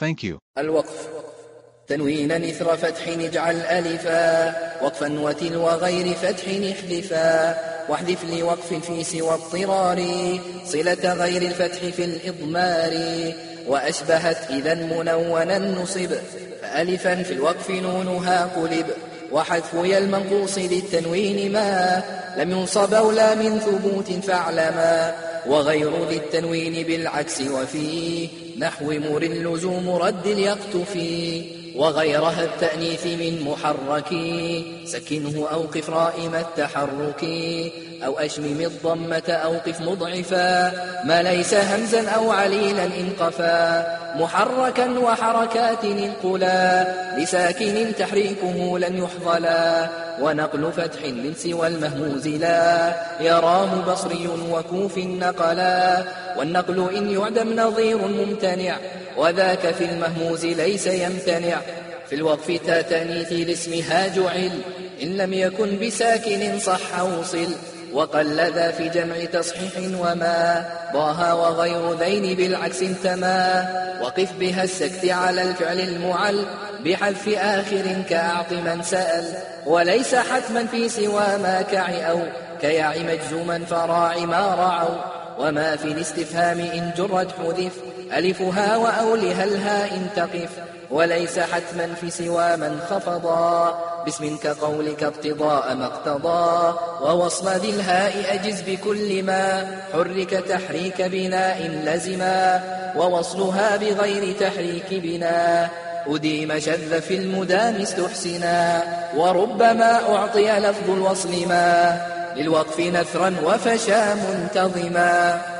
Thank you. الوقف. تنوينا إثر فتح اجعل ألفا. وقفا وتلو غير فتح احذفا. واحذف لوقف في سوى اضطرار. صلة غير الفتح في الإضمار. وأشبهت إذا منونا نصب فألفا في الوقف نونها قلب. وحذف يا المنقوص للتنوين ما. لم ينصب أولى من ثبوت فاعلما. وغير ذي التنوين بالعكس وفي نحو مر اللزوم رد اليقتفي وغيرها التأنيث من محرك سكنه أوقف رائم التحرك أو أشمم الضمة أوقف مضعفا ما ليس همزا أو عليلا إن قفا محركا وحركات انقلا. لساكن تحريكه لن يحظلا. ونقل فتح من سوى المهموز لا. يراه بصري وكوف نقلا. والنقل إن يعدم نظير ممتنع. وذاك في المهموز ليس يمتنع. في الوقف تاتنيث لاسمها جعل إن لم يكن بساكن صح وصل. وقل ذا في جمع تصحيح وما ضاها وغير ذين بالعكس انتما وقف بها السكت على الفعل المعل بحذف آخر كأعط من سأل وليس حتما في سوى ما كع أو كيع مجزوما فراع ما رعوا وما في الاستفهام إن جرت حذف. ألفها وأولها الهاء إن تقف. وليس حتما في سوى من خفضا. باسم كقولك ابتضاء ما اقتضى. ووصل ذي الهاء أجز بكل ما. حرك تحريك بناء لزما. ووصلها بغير تحريك بنا. أديم شذ في المدام استحسنا. وربما أعطي لفظ الوصل ما. للوقف نثرا وفشا منتظما